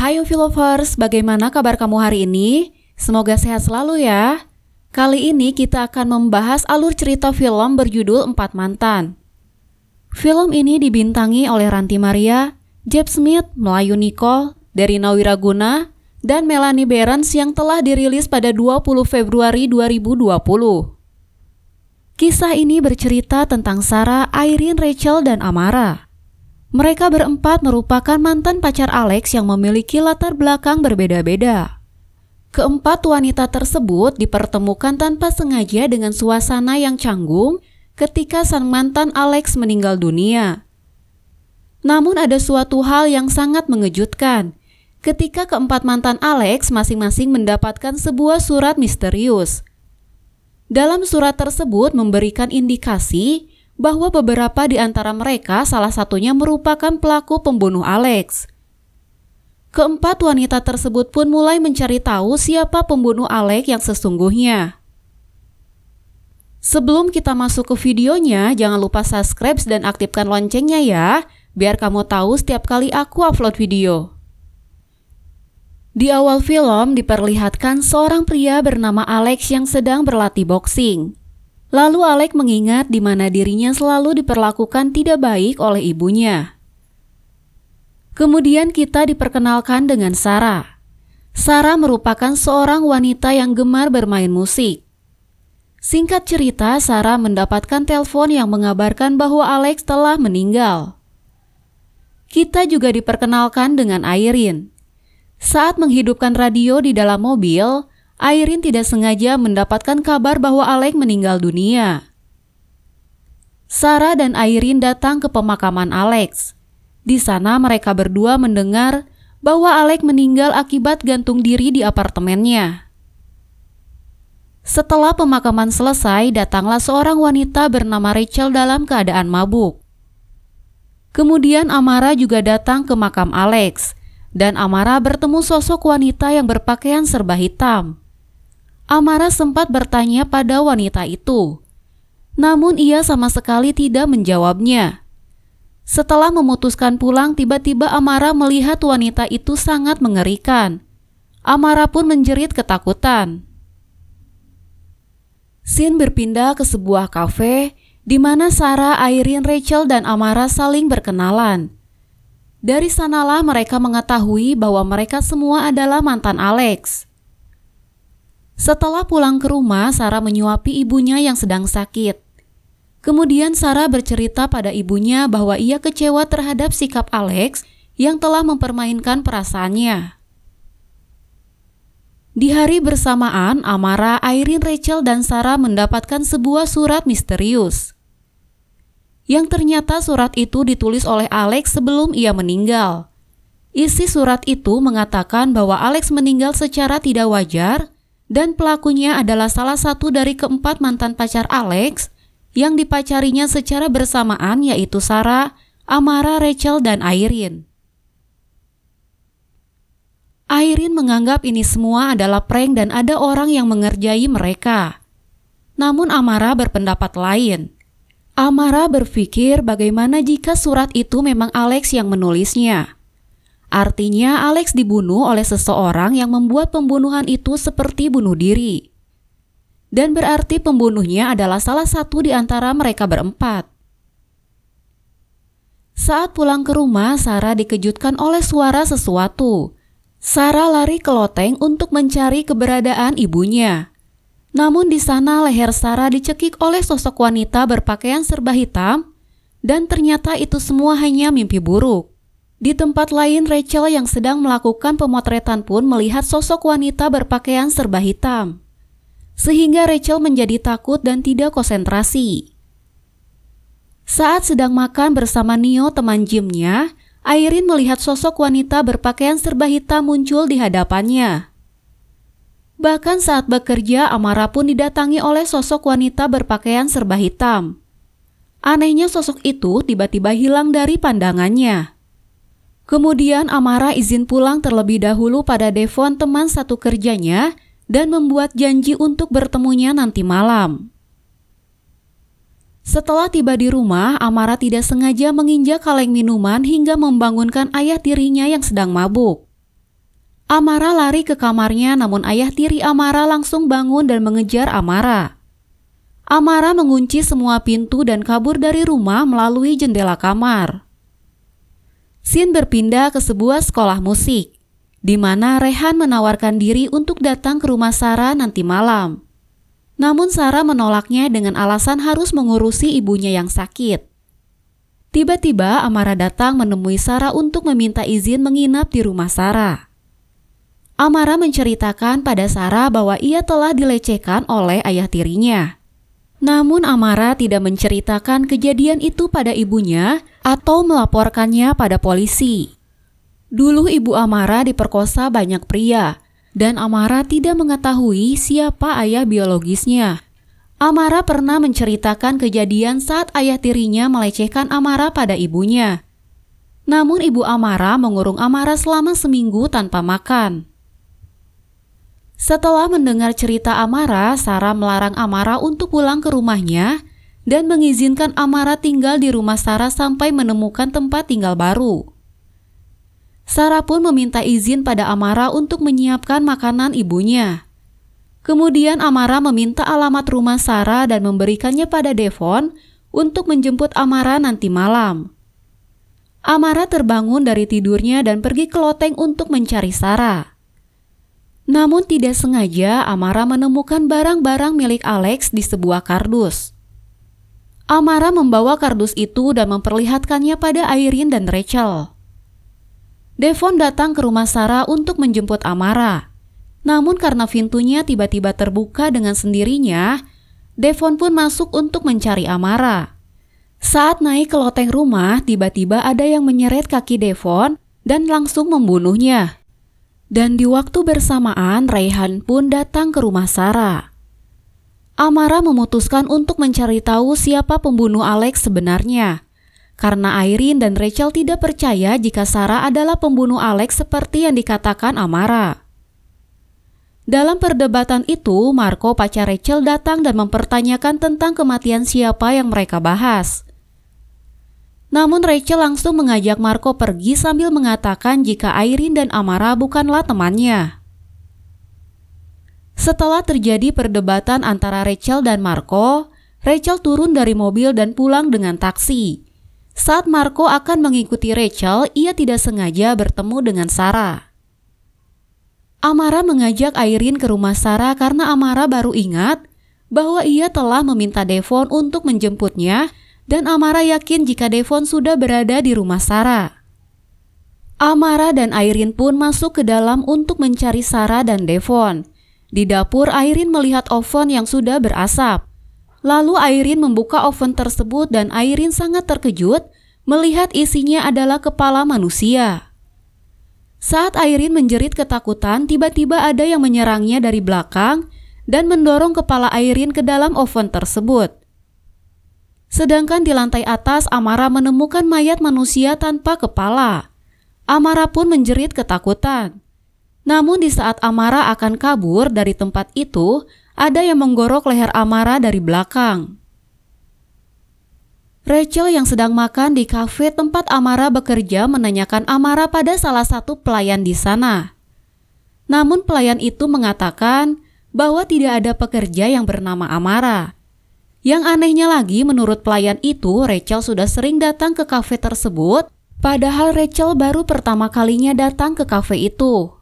Hai Lovers, bagaimana kabar kamu hari ini? Semoga sehat selalu ya. Kali ini kita akan membahas alur cerita film berjudul Empat Mantan. Film ini dibintangi oleh Ranti Maria, Jeb Smith, Melayu Nicole, Derina Wiraguna, dan Melanie Berens yang telah dirilis pada 20 Februari 2020. Kisah ini bercerita tentang Sarah, Irene, Rachel, dan Amara. Mereka berempat merupakan mantan pacar Alex yang memiliki latar belakang berbeda-beda. Keempat wanita tersebut dipertemukan tanpa sengaja dengan suasana yang canggung ketika sang mantan Alex meninggal dunia. Namun ada suatu hal yang sangat mengejutkan ketika keempat mantan Alex masing-masing mendapatkan sebuah surat misterius dalam surat tersebut memberikan indikasi bahwa beberapa di antara mereka salah satunya merupakan pelaku pembunuh Alex. Keempat wanita tersebut pun mulai mencari tahu siapa pembunuh Alex yang sesungguhnya. Sebelum kita masuk ke videonya, jangan lupa subscribe dan aktifkan loncengnya ya, biar kamu tahu setiap kali aku upload video. Di awal film diperlihatkan seorang pria bernama Alex yang sedang berlatih boxing. Lalu Alex mengingat di mana dirinya selalu diperlakukan tidak baik oleh ibunya. Kemudian kita diperkenalkan dengan Sarah. Sarah merupakan seorang wanita yang gemar bermain musik. Singkat cerita, Sarah mendapatkan telepon yang mengabarkan bahwa Alex telah meninggal. Kita juga diperkenalkan dengan Irene. Saat menghidupkan radio di dalam mobil, Airin tidak sengaja mendapatkan kabar bahwa Alek meninggal dunia. Sarah dan Airin datang ke pemakaman Alex. Di sana mereka berdua mendengar bahwa Alek meninggal akibat gantung diri di apartemennya. Setelah pemakaman selesai, datanglah seorang wanita bernama Rachel dalam keadaan mabuk. Kemudian Amara juga datang ke makam Alex dan Amara bertemu sosok wanita yang berpakaian serba hitam. Amara sempat bertanya pada wanita itu, namun ia sama sekali tidak menjawabnya. Setelah memutuskan pulang, tiba-tiba Amara melihat wanita itu sangat mengerikan. Amara pun menjerit ketakutan. Sin berpindah ke sebuah kafe di mana Sarah, Irene, Rachel, dan Amara saling berkenalan. Dari sanalah mereka mengetahui bahwa mereka semua adalah mantan Alex. Setelah pulang ke rumah, Sarah menyuapi ibunya yang sedang sakit. Kemudian Sarah bercerita pada ibunya bahwa ia kecewa terhadap sikap Alex yang telah mempermainkan perasaannya. Di hari bersamaan, Amara, Irene, Rachel, dan Sarah mendapatkan sebuah surat misterius yang ternyata surat itu ditulis oleh Alex sebelum ia meninggal. Isi surat itu mengatakan bahwa Alex meninggal secara tidak wajar dan pelakunya adalah salah satu dari keempat mantan pacar Alex yang dipacarinya secara bersamaan yaitu Sarah, Amara, Rachel, dan Irene. Irene menganggap ini semua adalah prank dan ada orang yang mengerjai mereka. Namun Amara berpendapat lain. Amara berpikir bagaimana jika surat itu memang Alex yang menulisnya. Artinya Alex dibunuh oleh seseorang yang membuat pembunuhan itu seperti bunuh diri. Dan berarti pembunuhnya adalah salah satu di antara mereka berempat. Saat pulang ke rumah, Sarah dikejutkan oleh suara sesuatu. Sarah lari ke loteng untuk mencari keberadaan ibunya. Namun di sana leher Sarah dicekik oleh sosok wanita berpakaian serba hitam dan ternyata itu semua hanya mimpi buruk. Di tempat lain, Rachel yang sedang melakukan pemotretan pun melihat sosok wanita berpakaian serba hitam. Sehingga Rachel menjadi takut dan tidak konsentrasi. Saat sedang makan bersama Neo teman gymnya, Irene melihat sosok wanita berpakaian serba hitam muncul di hadapannya. Bahkan saat bekerja, Amara pun didatangi oleh sosok wanita berpakaian serba hitam. Anehnya sosok itu tiba-tiba hilang dari pandangannya. Kemudian Amara izin pulang terlebih dahulu pada Devon teman satu kerjanya dan membuat janji untuk bertemunya nanti malam. Setelah tiba di rumah, Amara tidak sengaja menginjak kaleng minuman hingga membangunkan ayah tirinya yang sedang mabuk. Amara lari ke kamarnya namun ayah tiri Amara langsung bangun dan mengejar Amara. Amara mengunci semua pintu dan kabur dari rumah melalui jendela kamar. Sin berpindah ke sebuah sekolah musik, di mana Rehan menawarkan diri untuk datang ke rumah Sarah nanti malam. Namun Sarah menolaknya dengan alasan harus mengurusi ibunya yang sakit. Tiba-tiba Amara datang menemui Sarah untuk meminta izin menginap di rumah Sarah. Amara menceritakan pada Sarah bahwa ia telah dilecehkan oleh ayah tirinya. Namun Amara tidak menceritakan kejadian itu pada ibunya atau melaporkannya pada polisi. Dulu ibu Amara diperkosa banyak pria, dan Amara tidak mengetahui siapa ayah biologisnya. Amara pernah menceritakan kejadian saat ayah tirinya melecehkan Amara pada ibunya. Namun ibu Amara mengurung Amara selama seminggu tanpa makan. Setelah mendengar cerita Amara, Sarah melarang Amara untuk pulang ke rumahnya dan mengizinkan Amara tinggal di rumah Sarah sampai menemukan tempat tinggal baru. Sarah pun meminta izin pada Amara untuk menyiapkan makanan ibunya. Kemudian Amara meminta alamat rumah Sarah dan memberikannya pada Devon untuk menjemput Amara nanti malam. Amara terbangun dari tidurnya dan pergi ke loteng untuk mencari Sarah. Namun tidak sengaja Amara menemukan barang-barang milik Alex di sebuah kardus. Amara membawa kardus itu dan memperlihatkannya pada Irene dan Rachel. Devon datang ke rumah Sarah untuk menjemput Amara. Namun karena pintunya tiba-tiba terbuka dengan sendirinya, Devon pun masuk untuk mencari Amara. Saat naik ke loteng rumah, tiba-tiba ada yang menyeret kaki Devon dan langsung membunuhnya. Dan di waktu bersamaan, Raihan pun datang ke rumah Sarah. Amara memutuskan untuk mencari tahu siapa pembunuh Alex sebenarnya. Karena Irene dan Rachel tidak percaya jika Sarah adalah pembunuh Alex seperti yang dikatakan Amara. Dalam perdebatan itu, Marco pacar Rachel datang dan mempertanyakan tentang kematian siapa yang mereka bahas. Namun Rachel langsung mengajak Marco pergi sambil mengatakan jika Irene dan Amara bukanlah temannya. Setelah terjadi perdebatan antara Rachel dan Marco, Rachel turun dari mobil dan pulang dengan taksi. Saat Marco akan mengikuti Rachel, ia tidak sengaja bertemu dengan Sarah. Amara mengajak Irene ke rumah Sarah karena Amara baru ingat bahwa ia telah meminta Devon untuk menjemputnya dan Amara yakin jika Devon sudah berada di rumah Sarah. Amara dan Irene pun masuk ke dalam untuk mencari Sarah dan Devon. Di dapur, Irene melihat oven yang sudah berasap. Lalu Irene membuka oven tersebut dan Irene sangat terkejut melihat isinya adalah kepala manusia. Saat Irene menjerit ketakutan, tiba-tiba ada yang menyerangnya dari belakang dan mendorong kepala Irene ke dalam oven tersebut. Sedangkan di lantai atas Amara menemukan mayat manusia tanpa kepala. Amara pun menjerit ketakutan. Namun di saat Amara akan kabur dari tempat itu, ada yang menggorok leher Amara dari belakang. Rachel yang sedang makan di kafe tempat Amara bekerja menanyakan Amara pada salah satu pelayan di sana. Namun pelayan itu mengatakan bahwa tidak ada pekerja yang bernama Amara. Yang anehnya lagi, menurut pelayan itu, Rachel sudah sering datang ke kafe tersebut, padahal Rachel baru pertama kalinya datang ke kafe itu.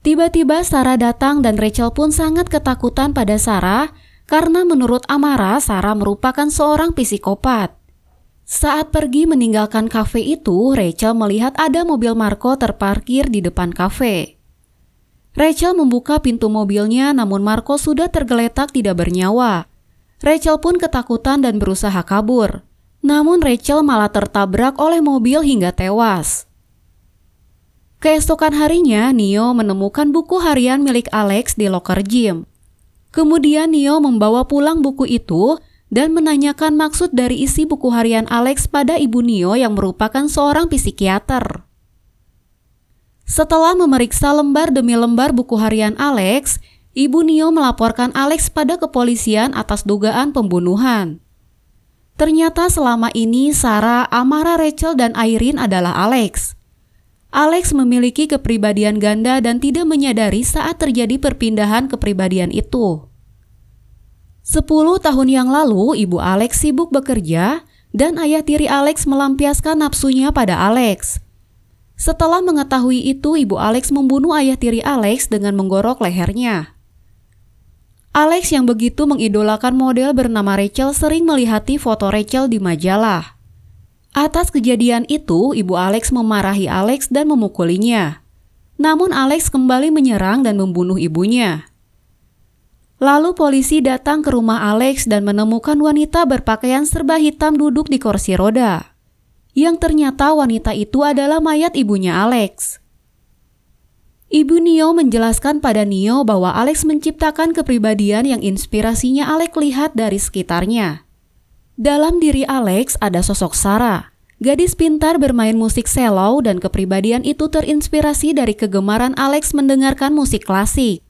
Tiba-tiba Sarah datang dan Rachel pun sangat ketakutan pada Sarah karena menurut Amara, Sarah merupakan seorang psikopat. Saat pergi meninggalkan kafe itu, Rachel melihat ada mobil Marco terparkir di depan kafe. Rachel membuka pintu mobilnya namun Marco sudah tergeletak tidak bernyawa. Rachel pun ketakutan dan berusaha kabur. Namun Rachel malah tertabrak oleh mobil hingga tewas. Keesokan harinya, Neo menemukan buku harian milik Alex di locker gym. Kemudian Neo membawa pulang buku itu dan menanyakan maksud dari isi buku harian Alex pada ibu Neo yang merupakan seorang psikiater. Setelah memeriksa lembar demi lembar buku harian Alex, Ibu Nio melaporkan Alex pada kepolisian atas dugaan pembunuhan. Ternyata selama ini Sarah, Amara, Rachel, dan Irene adalah Alex. Alex memiliki kepribadian ganda dan tidak menyadari saat terjadi perpindahan kepribadian itu. Sepuluh tahun yang lalu, ibu Alex sibuk bekerja dan ayah tiri Alex melampiaskan nafsunya pada Alex. Setelah mengetahui itu, ibu Alex membunuh ayah tiri Alex dengan menggorok lehernya. Alex yang begitu mengidolakan model bernama Rachel sering melihati foto Rachel di majalah. Atas kejadian itu, ibu Alex memarahi Alex dan memukulinya. Namun Alex kembali menyerang dan membunuh ibunya. Lalu polisi datang ke rumah Alex dan menemukan wanita berpakaian serba hitam duduk di kursi roda. Yang ternyata wanita itu adalah mayat ibunya Alex. Ibu Nio menjelaskan pada Nio bahwa Alex menciptakan kepribadian yang inspirasinya Alex lihat dari sekitarnya. Dalam diri Alex ada sosok Sarah, gadis pintar bermain musik selo dan kepribadian itu terinspirasi dari kegemaran Alex mendengarkan musik klasik.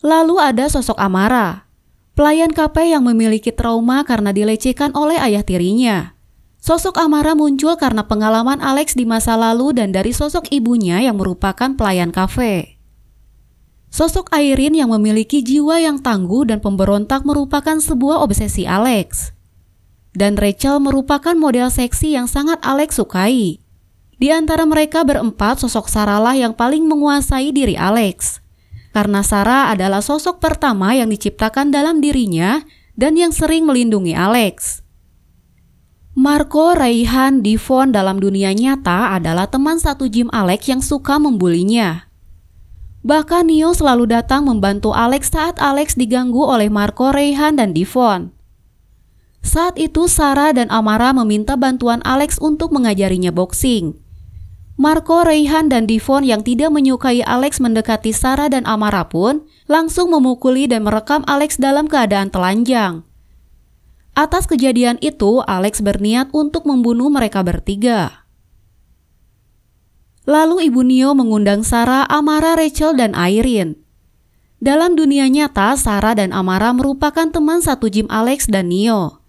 Lalu ada sosok Amara, pelayan kafe yang memiliki trauma karena dilecehkan oleh ayah tirinya. Sosok Amara muncul karena pengalaman Alex di masa lalu dan dari sosok ibunya yang merupakan pelayan kafe. Sosok Airin yang memiliki jiwa yang tangguh dan pemberontak merupakan sebuah obsesi Alex. Dan Rachel merupakan model seksi yang sangat Alex sukai. Di antara mereka berempat, sosok Sarah lah yang paling menguasai diri Alex. Karena Sarah adalah sosok pertama yang diciptakan dalam dirinya dan yang sering melindungi Alex. Marco Raihan Divon dalam dunia nyata adalah teman satu gym Alex yang suka membulinya. Bahkan Neo selalu datang membantu Alex saat Alex diganggu oleh Marco Raihan dan Divon. Saat itu Sarah dan Amara meminta bantuan Alex untuk mengajarinya boxing. Marco, Raihan, dan Divon yang tidak menyukai Alex mendekati Sarah dan Amara pun langsung memukuli dan merekam Alex dalam keadaan telanjang. Atas kejadian itu, Alex berniat untuk membunuh mereka bertiga. Lalu Ibu Nio mengundang Sarah, Amara, Rachel, dan Irene. Dalam dunia nyata, Sarah dan Amara merupakan teman satu gym Alex dan Nio.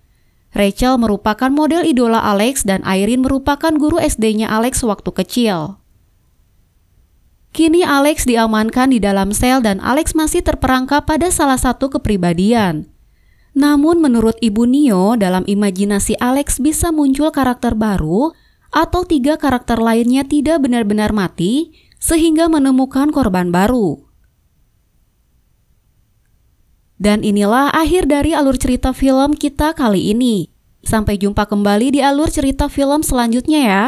Rachel merupakan model idola Alex dan Irene merupakan guru SD-nya Alex waktu kecil. Kini Alex diamankan di dalam sel dan Alex masih terperangkap pada salah satu kepribadian. Namun menurut Ibu Nio, dalam imajinasi Alex bisa muncul karakter baru atau tiga karakter lainnya tidak benar-benar mati sehingga menemukan korban baru. Dan inilah akhir dari alur cerita film kita kali ini. Sampai jumpa kembali di alur cerita film selanjutnya ya.